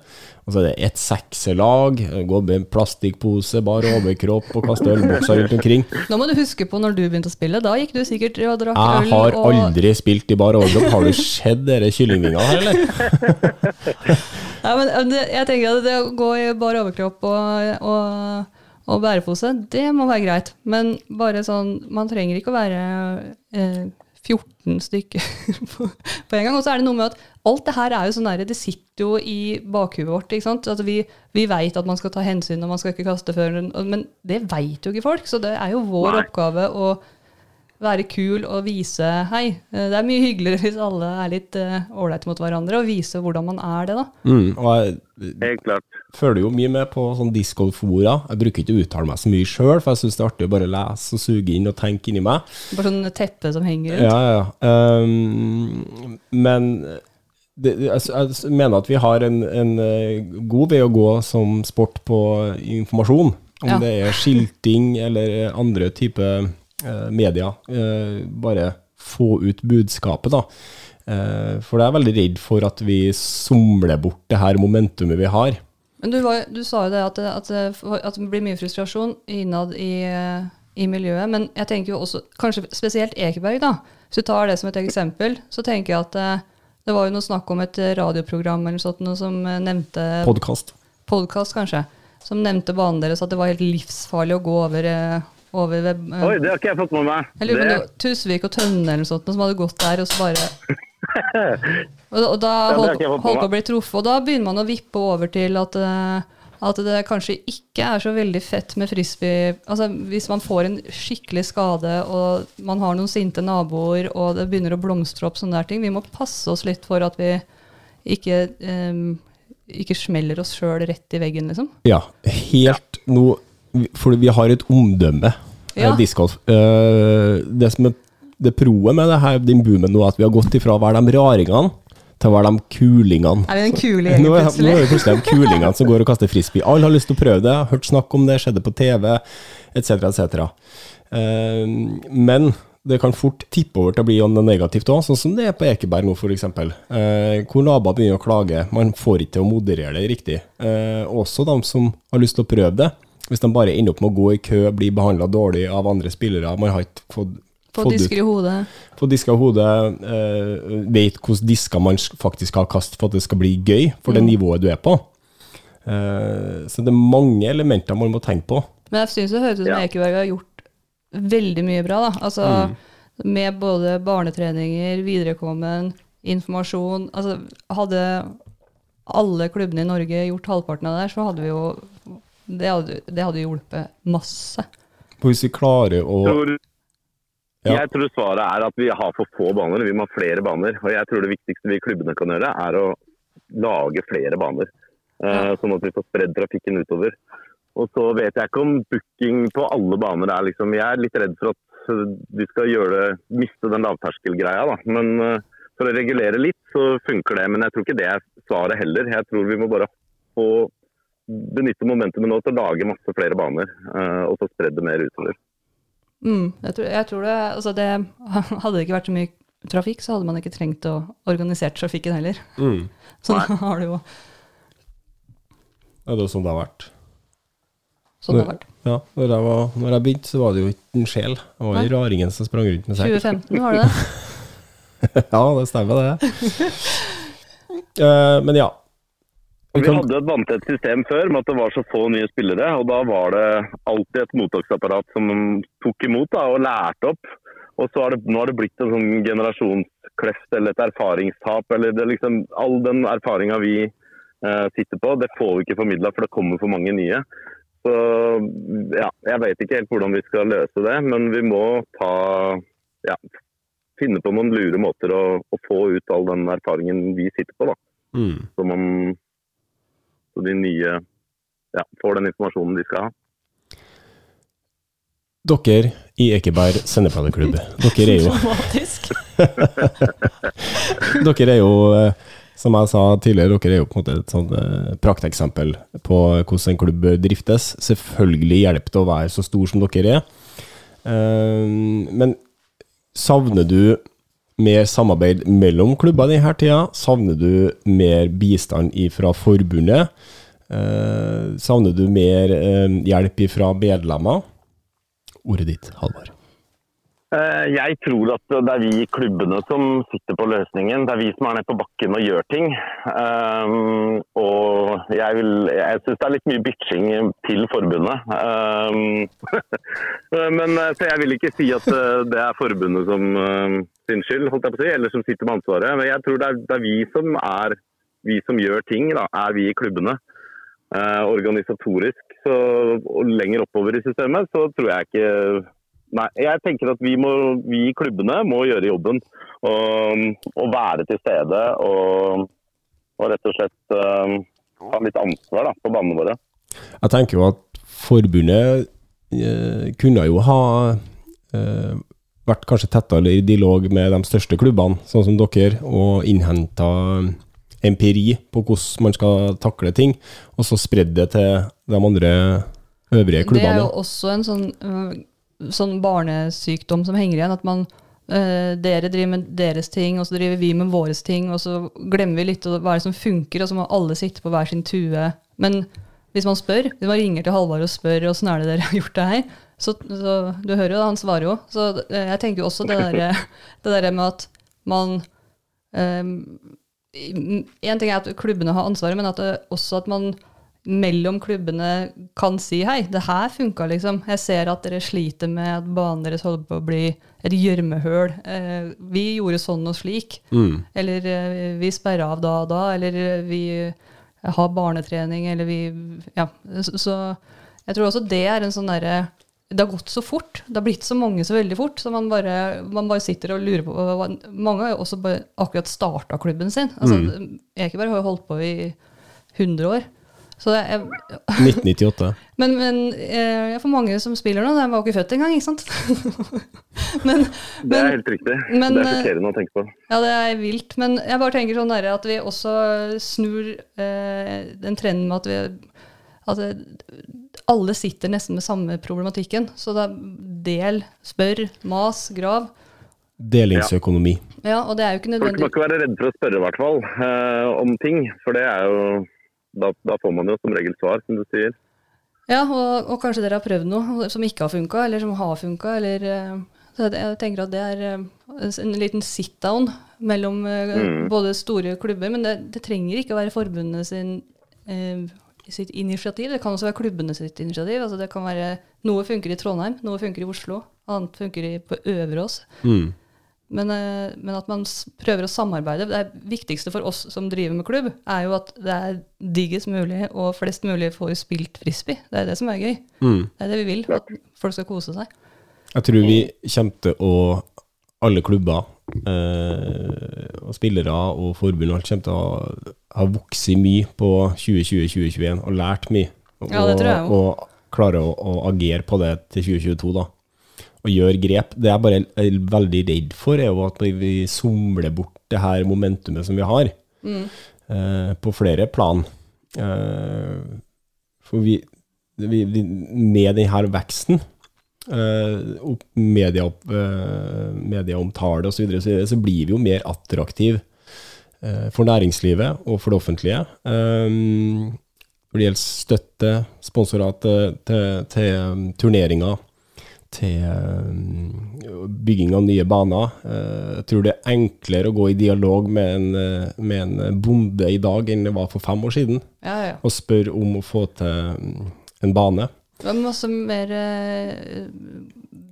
Og så er det ett sekserlag, går med plastikkpose, bar overkropp og kaster ølbokser rundt omkring. Nå må du huske på når du begynte å spille, da gikk du sikkert og drakk øl Jeg har og aldri spilt i bar overkropp. Har du sett dere kyllingvingene her, eller? Nei, men øh, jeg tenker at det å gå i bar overkropp og, og, og bærepose, det må være greit. Men bare sånn, man trenger ikke å være eh, 14 stykker på, på en gang. Og så er det noe med at alt det her er jo sånn der, det sitter jo i bakhuet vårt. ikke sant? Altså vi vi veit at man skal ta hensyn og man skal ikke kaste før, men det veit jo ikke folk. Så det er jo vår Nei. oppgave å være kul og vise hei. eh, Det er mye hyggeligere hvis alle er litt ålreite mot hverandre, og vise hvordan man er det, da. Mm, og jeg Helt klart. Følger jo mye med på sånn discgolf-fora. Jeg bruker ikke å uttale meg så mye sjøl, for jeg syns det er artig å bare lese og suge inn og tenke inni meg. Bare sånn teppe som henger rundt. Ja, ja. Um, men det, jeg, jeg mener at vi har en, en eh, god vei å gå som sport på informasjon. Om Ja. det er skilting eller andre typer eh, media. Eh, bare få ut budskapet, da. Eh, for jeg er veldig redd for at vi somler bort det her momentumet vi har. Men du, var, du sa jo det at, at, at det blir mye frustrasjon innad i, i miljøet. Men jeg tenker jo også, kanskje spesielt Ekeberg, da. Hvis du tar det som et eksempel, så tenker jeg at eh, det var jo noe snakk om et radioprogram eller sånt, noe som eh, nevnte Podkast. Podcast, kanskje. Som nevnte banen deres, at det var helt livsfarlig å gå over eh, over ved Oi, det har ikke jeg fått med meg. Jeg lurer på om Det, det var Tusvik og Tønne eller noe sånt som hadde gått der, og så bare Og, og da holdt på å bli truffet, og da begynner man å vippe over til at, eh, at det kanskje ikke er så veldig fett med frisbee. Altså Hvis man får en skikkelig skade, og man har noen sinte naboer, og det begynner å blomstre opp sånne der ting, vi må passe oss litt for at vi ikke, um, ikke smeller oss sjøl rett i veggen, liksom. Ja, helt nå For vi har et omdømme, Ja. ja. discgolf. Eh, det som er det proet med det her, den boomen nå, at vi har gått ifra å være de raringene til å være de kulingene. Er vi den kule gjengen er, nå er vi plutselig de kulingene som går og kaster frisbee. Alle har lyst til å prøve det, hørt snakk om det, skjedde på TV, etc., etc. Men det kan fort tippe over til å bli noe negativt òg, sånn som det er på Ekeberg nå, f.eks. Eh, hvor naboer begynner å klage. Man får ikke til å moderere det riktig. Eh, også de som har lyst til å prøve det. Hvis de bare ender opp med å gå i kø, bli behandla dårlig av andre spillere, man har ikke fått Få disker i hodet. få diska hodet, Uh, vet hvordan disker man faktisk skal kaste for at det skal bli gøy for det nivået du er på. Uh, så det er mange elementer man må tenke på. Men jeg syns det høres ut som Ja. Ekeberg har gjort veldig mye bra. da. Altså, Med både barnetreninger, viderekommen, informasjon. Altså, hadde alle klubbene i Norge gjort halvparten av det der, så hadde vi jo Det hadde, det hadde hjulpet masse. For hvis vi klarer å Ja. Jeg tror svaret er at vi har for få baner. Vi må ha flere baner. Og jeg tror det viktigste vi i klubbene kan gjøre, er å lage flere baner. Eh, sånn at vi får spredd trafikken utover. Og så vet jeg ikke om booking på alle baner er liksom Jeg er litt redd for at eh, vi skal gjøre det, miste den lavterskelgreia, da. Men eh, for å regulere litt, så funker det. Men jeg tror ikke det er svaret heller. Jeg tror vi må bare få benytte momentumet nå til å lage masse flere baner. og så spredd det mer utover. Mm, jeg, tror, jeg tror det, altså det Hadde det ikke vært så mye trafikk, så hadde man ikke trengt å organisere trafikken heller. mm, Så da har det jo ja, Det er jo sånn det har vært. sånn det har vært. Ja, når jeg, var, når jeg begynte, så var det jo ikke en sjel. Det var jo raringen som sprang rundt med sekk. 2015 var det det. Ja, det stemmer, det. uh, men ja. Vi hadde et vanntett system før med at det var så få nye spillere. og Da var det alltid et mottaksapparat som tok imot da, og lærte opp. Og så har det, Nå har det blitt en sånn generasjonskløft eller et erfaringstap. eller det liksom, All den erfaringa vi eh, sitter på, det får vi ikke formidla, for det kommer for mange nye. Så ja, Jeg vet ikke helt hvordan vi skal løse det, men vi må ta ja, finne på noen lure måter å, å få ut all den erfaringen vi sitter på. da mm. så man så de nye ja, får den informasjonen de skal ha. Dere i Ekeberg sendepadeklubb, dere er jo Dere er jo, eh, som jeg sa tidligere, dere er jo på en måte et sånn prakteksempel på hvordan en klubb driftes. Selvfølgelig hjelper det å være så stor som dere er. Eh, Men savner du mer samarbeid mellom klubber denne tida? Savner du mer bistand fra forbundet? Eh, Savner du mer eh, hjelp fra medlemmer? Ordet ditt, Halvard. Eh, Jeg tror at det er vi i klubbene som sitter på løsningen. Det er vi som er nede på bakken og gjør ting. Um, og jeg, vil, jeg syns det er litt mye bitching til forbundet. Um, men eh, Så jeg vil ikke si at eh, det er forbundet som eh, sin skyld, holdt jeg på å si, eller som sitter med ansvaret. Men jeg tror det er, det er vi som er vi som gjør ting, da, er vi i klubbene. Eh, organisatorisk så, og lenger oppover i systemet, så tror jeg ikke Nei, jeg tenker at vi, må, vi i klubbene må gjøre jobben. Og, og være til stede og, og rett og slett uh, ha litt ansvar da, på banene våre. Jeg tenker jo at forbundet eh, kunne jo ha eh, vært kanskje tettere i dialog med de største klubbene, sånn som dere, og innhenta empiri på hvordan man skal takle ting, og så spredd det til de andre øvrige klubbene. Det er jo også en sånn, øh, sånn barnesykdom som henger igjen. At man eh, Dere driver med deres ting, og så driver vi med våre ting, og så glemmer vi litt hva som funker, og så må alle sitte på hver sin tue. Men hvis man spør, hvis man ringer til Halvard og spør åssen er det dere har gjort det her, så, så du hører jo, han svarer jo. Så øh, jeg tenker jo også det derre der med at man Én ting er at klubbene har ansvaret, men at det, også at man mellom klubbene kan si hei, det her funka, liksom. Jeg ser at dere sliter med at banen deres holder på å bli et gjørmehøl. Eh, vi gjorde sånn og slik. Mm. Eller eh, vi sperra av da og da. Eller eh, vi har barnetrening, eller vi Ja. Så, så jeg tror også det er en sånn derre det har gått så fort. Det har blitt så mange så veldig fort. Så man bare, man bare sitter og lurer på Mange har jo også akkurat starta klubben sin. Altså, Ekeberg har jo holdt på i 100 år. Så det er, 1998. men men eh, for mange som spiller nå, de var jo ikke født engang, ikke sant? men, Det er helt riktig. men, det er eh, sjokkerende å tenke på. ja, det er vilt. Men jeg bare tenker sånn der at vi også snur eh, den trenden med at vi at alle sitter nesten med samme problematikken. Så det er del, spør, mas, grav. Delingsøkonomi. Ja, og det er jo ikke Folk må ikke være redd for å spørre, i hvert fall, eh, om ting. For det er jo da, da får man jo som regel svar, som du sier. Ja, og, og kanskje dere har prøvd noe som ikke har funka, eller som har funka, eller eh, jeg jeg tenker at det er eh, en liten sit-down mellom eh, Mm. både store klubber, men det, det trenger ikke å være forbundet sin, eh, sitt initiativ. Det kan også være klubbene sitt initiativ. Altså det kan være Noe funker i Trondheim, noe funker i Oslo, annet funker i, på Øverås. Mm. Men, eh, men at man prøver å samarbeide. Det viktigste for oss som driver med klubb, er jo at det er diggest mulig, og flest mulig får spilt frisbee. Det er det som er gøy. Mm. Det er det vi vil, at folk skal kose seg. Jeg tror vi kommer til å Alle klubber eh, og spillere og forbund og alt kommer til å ha vokst mye på 2020-2021 og lært mye. Og, Ja, det tror jeg jo. og klare å, å agere på det til 2022, da. Og gjøre grep. Det jeg bare er veldig redd for, er jo at vi, somler bort det her momentumet som vi har, Mm. eh, på flere plan. Eh, for vi, vi, vi Med denne veksten eh, opp, media, eh, medieomtale osv., så, videre, så, videre, så blir vi jo mer attraktive eh, for næringslivet og for det offentlige. Um, når det gjelder støtte, sponsorat til, til, til um, turneringer, til um, bygging av nye baner. Eh, jeg tror det er enklere å gå i dialog med en, eh, med en bonde i dag enn det var for fem år siden, Ja, ja. og spørre om å få til um, en bane. Det er masse mer eh,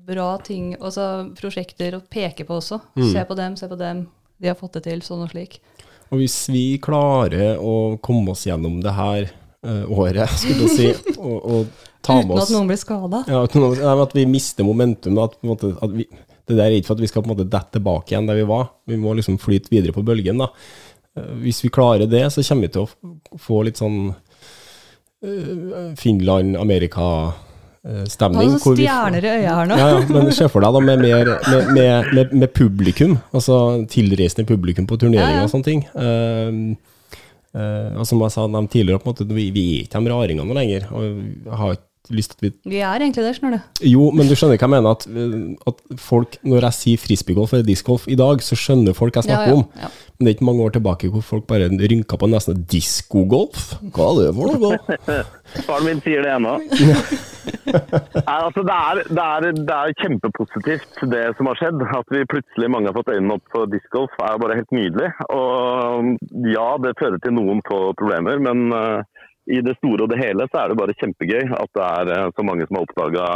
bra ting, altså prosjekter å peke på også. Mm. Se på dem, se på dem. De har fått det til, sånn og slik. Og hvis vi klarer å komme oss gjennom det her eh, året, skulle jeg si, og, og ta Uten at noen blir skada. ja, at vi mister momentum, at, måte, at vi, det der er ikke for at vi skal på en måte dette tilbake igjen der vi var. Vi må liksom flyte videre på bølgen. da. Eh, Hvis vi klarer det, så kommer vi til å få litt sånn eh, Finland-Amerika-stemning. Altså stjerner i øya her nå. Ja, ja, men se for deg da med, mer, med, med, med, med publikum, altså tilreisende publikum på turneringer Ja, ja. og sånne ting. Eh, eh, og som jeg sa dem tidligere, på en måte, vi, vi er ikke de raringene lenger. Og vi har ikke lyst til at vi Vi er egentlig det, skjønner du. Jo, men du skjønner hva jeg mener, at, at folk, når jeg sier frisbeegolf eller discgolf i dag, så skjønner folk hva jeg snakker ja, om. ja. Men det er ikke mange år tilbake hvor folk bare rynka på nesten diskogolf. Hva er det for noe? Faren min sier det ennå. Nei, altså det, er, det, er, det er kjempepositivt det som har skjedd. At vi plutselig mange har fått øynene opp for discgolf er bare helt nydelig. Og ja, det fører til noen få problemer, men eh, i det store og det hele så er det bare kjempegøy at det er eh, så mange som har oppdaga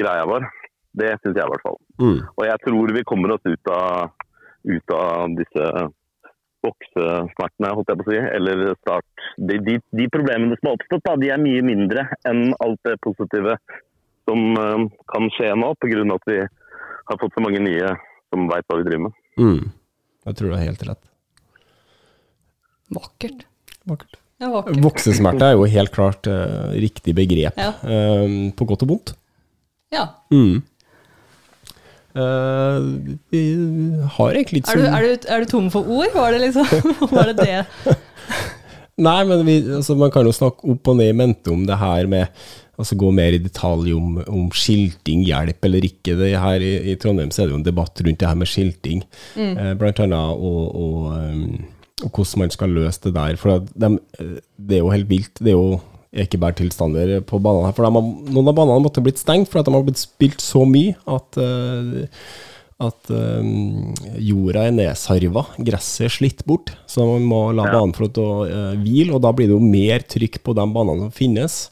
greia vår. Det syns jeg i hvert fall. Mm. Og jeg tror vi kommer oss ut av, ut av disse voksesmertene, holdt jeg på å si. Eller start de, de, de problemene som har oppstått, da, de er mye mindre enn alt det positive som uh, kan skje nå, pga. at vi har fått så mange nye som veit hva vi driver med. Mm. Jeg tror du har helt rett. Vakkert. Vakkert. Voksesmerte er jo helt klart uh, riktig begrep, Ja. eh, på godt og vondt. Ja. Mm. Uh, vi har egentlig ikke Er, du, så- er, er du tom for ord? Var det liksom Var det det? Nei, men vi, altså, man kan jo snakke opp og ned i mente om det her med Altså gå mer i detalj om, om skilting hjelp eller ikke. Det her i, I Trondheim så er det jo en debatt rundt det her med skilting, eh, blant annet, og, og, um, hvordan man skal løse det der. For de, eh, det er jo helt vilt. Det er jo Ekeberg-tilstander på banene her. For de har, noen av banene måtte blitt stengt for at de har blitt spilt så mye at, eh, at um, jorda er nedsarva, gresset er slitt bort, så man må la Ja. banen få lov til å eh, hvile, og da blir det jo mer trykk på de banene som finnes,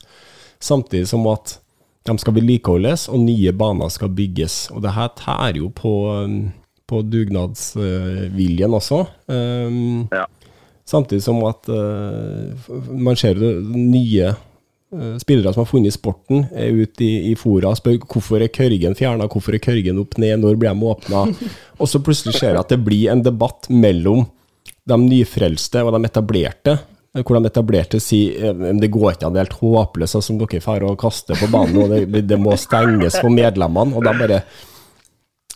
samtidig som at de skal vedlikeholdes, og nye baner skal bygges. Og det her tærer jo på, um, på dugnadsviljen også. Um, Ja. Samtidig som at uh, man ser det nye uh, spillere som har funnet sporten, er ute i, i fora og spør hvorfor er Kørgen fjerna, hvorfor er Kørgen opp ned, når blir de åpna? og så plutselig ser jeg at det blir en debatt mellom de nyfrelste og de etablerte. Hvor de etablerte sier eh, det går ikke an, det er helt håpløst sånn som dere drar og kaster på banen, og det, det må stenges for medlemmene. Og da bare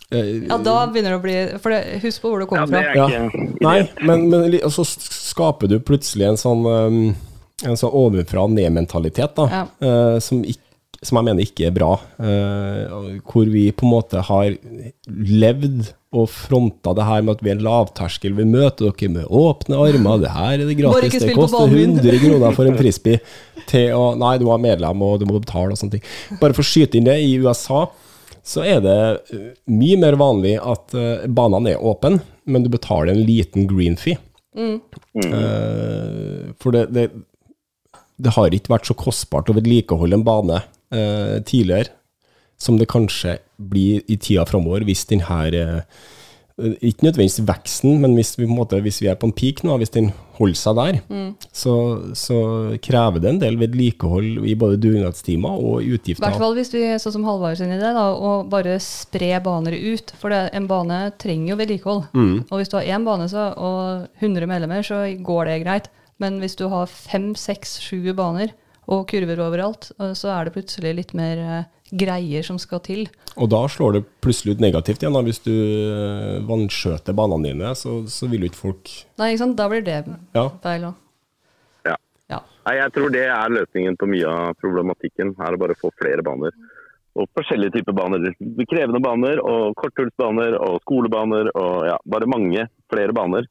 Ja, da begynner det å bli For det, husk på hvor Ja, kommer er fra. Ja. Nei, men, men og så skaper du plutselig en sånn um, En sånn ovenfra og ned-mentalitet, da. Ja. eh, som, som jeg mener ikke er bra. eh, hvor vi på en måte har levd og fronta det her med at vi er en lavterskel. Vi møter dere med åpne armer. Det her er det gratis. Det koster banen 100 kroner for en frisbee. Til å Nei, du er medlem, og du må betale og sånne ting. Bare for å skyte inn det, i USA så er det eh, mye mer vanlig at uh, banene er åpne, men du betaler en liten green fee. Eh, for det, det, det har ikke vært så kostbart å vedlikeholde en bane uh, tidligere som det kanskje blir i tida framover hvis denne eh, Ikke nødvendigvis veksten, men hvis vi, på en måte, hvis vi er på en peak nå, hvis den holder seg der, så, så krever det en del vedlikehold i både dugnadstimer og I utgifter. hvert fall hvis vi, sånn som Halvard sin idé, da, å bare spre baner ut. For det, en bane trenger jo vedlikehold. Og hvis du har én bane så, og 100 medlemmer, så går det greit. Men hvis du har fem, seks, sju baner og kurver overalt, eh, så er det plutselig litt mer eh, greier som skal til. Og da slår det plutselig ut negativt igjen. Da. Hvis du eh, vanskjøter banene dine, så, så vil jo ikke folk Nei, ikke sant? Da blir det Ja. feil òg. Ja. Ja. Nei, jeg tror det er løsningen på mye av problematikken. Er å bare få flere baner. Og forskjellige typer baner. Krevende baner, og korthullsbaner, og skolebaner, og ja, bare mange flere baner.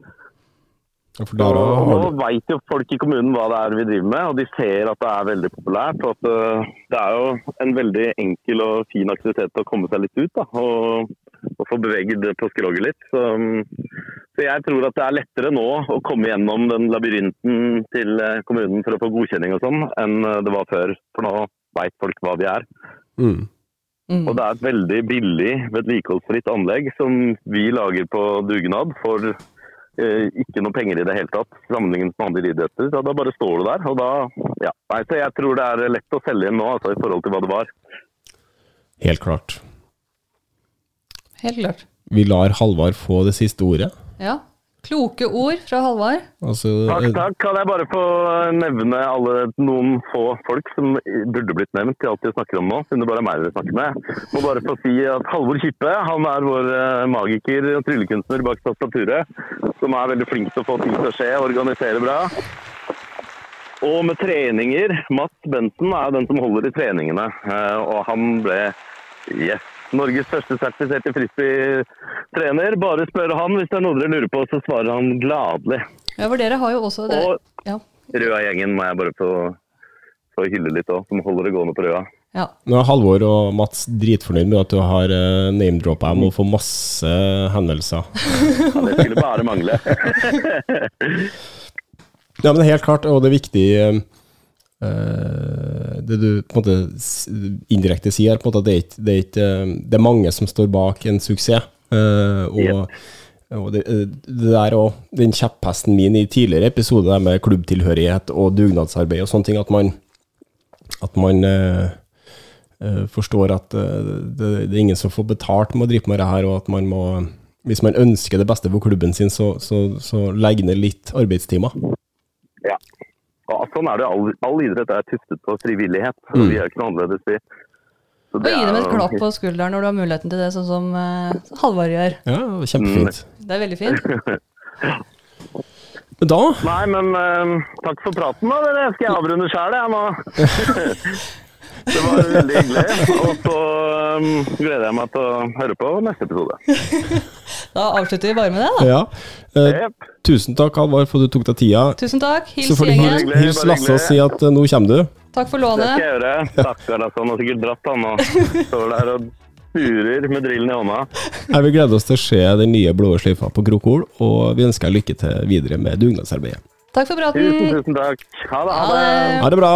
For Og der nå veit jo folk i kommunen hva det er vi driver med, og de ser at det er veldig populært. og at øh, Det er jo en veldig enkel og fin aktivitet å komme seg litt ut da, og, og få beveget på skroget litt. Så, mm, så jeg tror at det er lettere nå å komme gjennom den labyrinten til eh, kommunen for å få godkjenning og sånn, enn eh, det var før. For nå veit folk hva vi er. mm. Mm. Og det er et veldig billig vedlikeholdsfritt anlegg som vi lager på dugnad for eh, ikke noe penger i det hele tatt, sammenlignet med andre idretter. Så da bare står du der. og da, ja. Nei, så Jeg tror det er lett å selge inn nå altså, i forhold til hva det var. Helt klart. Helt klart. Vi lar Halvard få det siste ordet. Ja. Kloke ord fra Halvard. Altså, Takk, takk. Kan jeg bare få nevne alle, noen få folk som burde blitt nevnt til alt vi snakker om nå, siden det bare er meg dere snakker med. Må bare få si at Halvor Kippe han er vår eh, magiker og tryllekunstner bak tastaturet, som er veldig flink til å få ting til å skje organisere bra. Og med treninger, Mats Benten er den som holder i treningene, eh, og han ble yes, Norges første sertifiserte frisbee-trener. Bare spør han hvis det er noe dere lurer på, så svarer han gladelig. Ja, for dere har jo også det. Og Ja. Røa-gjengen må jeg bare få, få hylle litt òg, som holder det gående på Røa. ja. Nå er Halvor og Mats dritfornøyd med at du har uh, name-droppa dem og får masse hendelser. Ja, det skulle bare mangle. Ja, men det er helt klart, og det er viktig eh, eh, Det du på en måte indirekte sier, på en måte, det er, ikke, det, er ikke, eh, det er mange som står bak en suksess. eh, og og det, eh, det der òg, den kjepphesten min i tidligere episode, der med klubbtilhørighet og dugnadsarbeid og sånne ting, at man, at man uh, eh, forstår at eh, det, det er ingen som får betalt med å drive med det her, og at man må hvis man ønsker det beste for klubben sin, så, så, så legg ned litt arbeidstimer. Ja. Og sånn er det. All, all idrett er tuftet på frivillighet. Mm. Vi er ikke noe annerledes, vi. Så Og gi dem et klapp på skulderen når du har muligheten til det, sånn som uh, Halvard gjør. Ja, kjempefint. Det er veldig fint. Men da Nei, men uh, takk for praten, da. Dere. Skal jeg avrunde sjæl, jeg nå? det var veldig hyggelig. Og så um, gleder jeg meg til å høre på neste episode. Da avslutter vi bare med det, da. Ja. Eh, Yep. tusen takk, Alvar, for du tok deg tida. Tusen takk. Hils Så får du hils, gjengen. hils Lasse og si at uh, nå kommer du. Takk for Det skal lånet. jeg gjøre. Stakkar, altså. Han har sikkert dratt, han og står der og surer med drillen i hånda. Jeg vil glede oss til å se den nye blå sløyfa på Krokol, og vi ønsker deg lykke til videre med dugnadsarbeidet. Takk for praten. tusen takk. Ha det. Ha det. Ha det bra!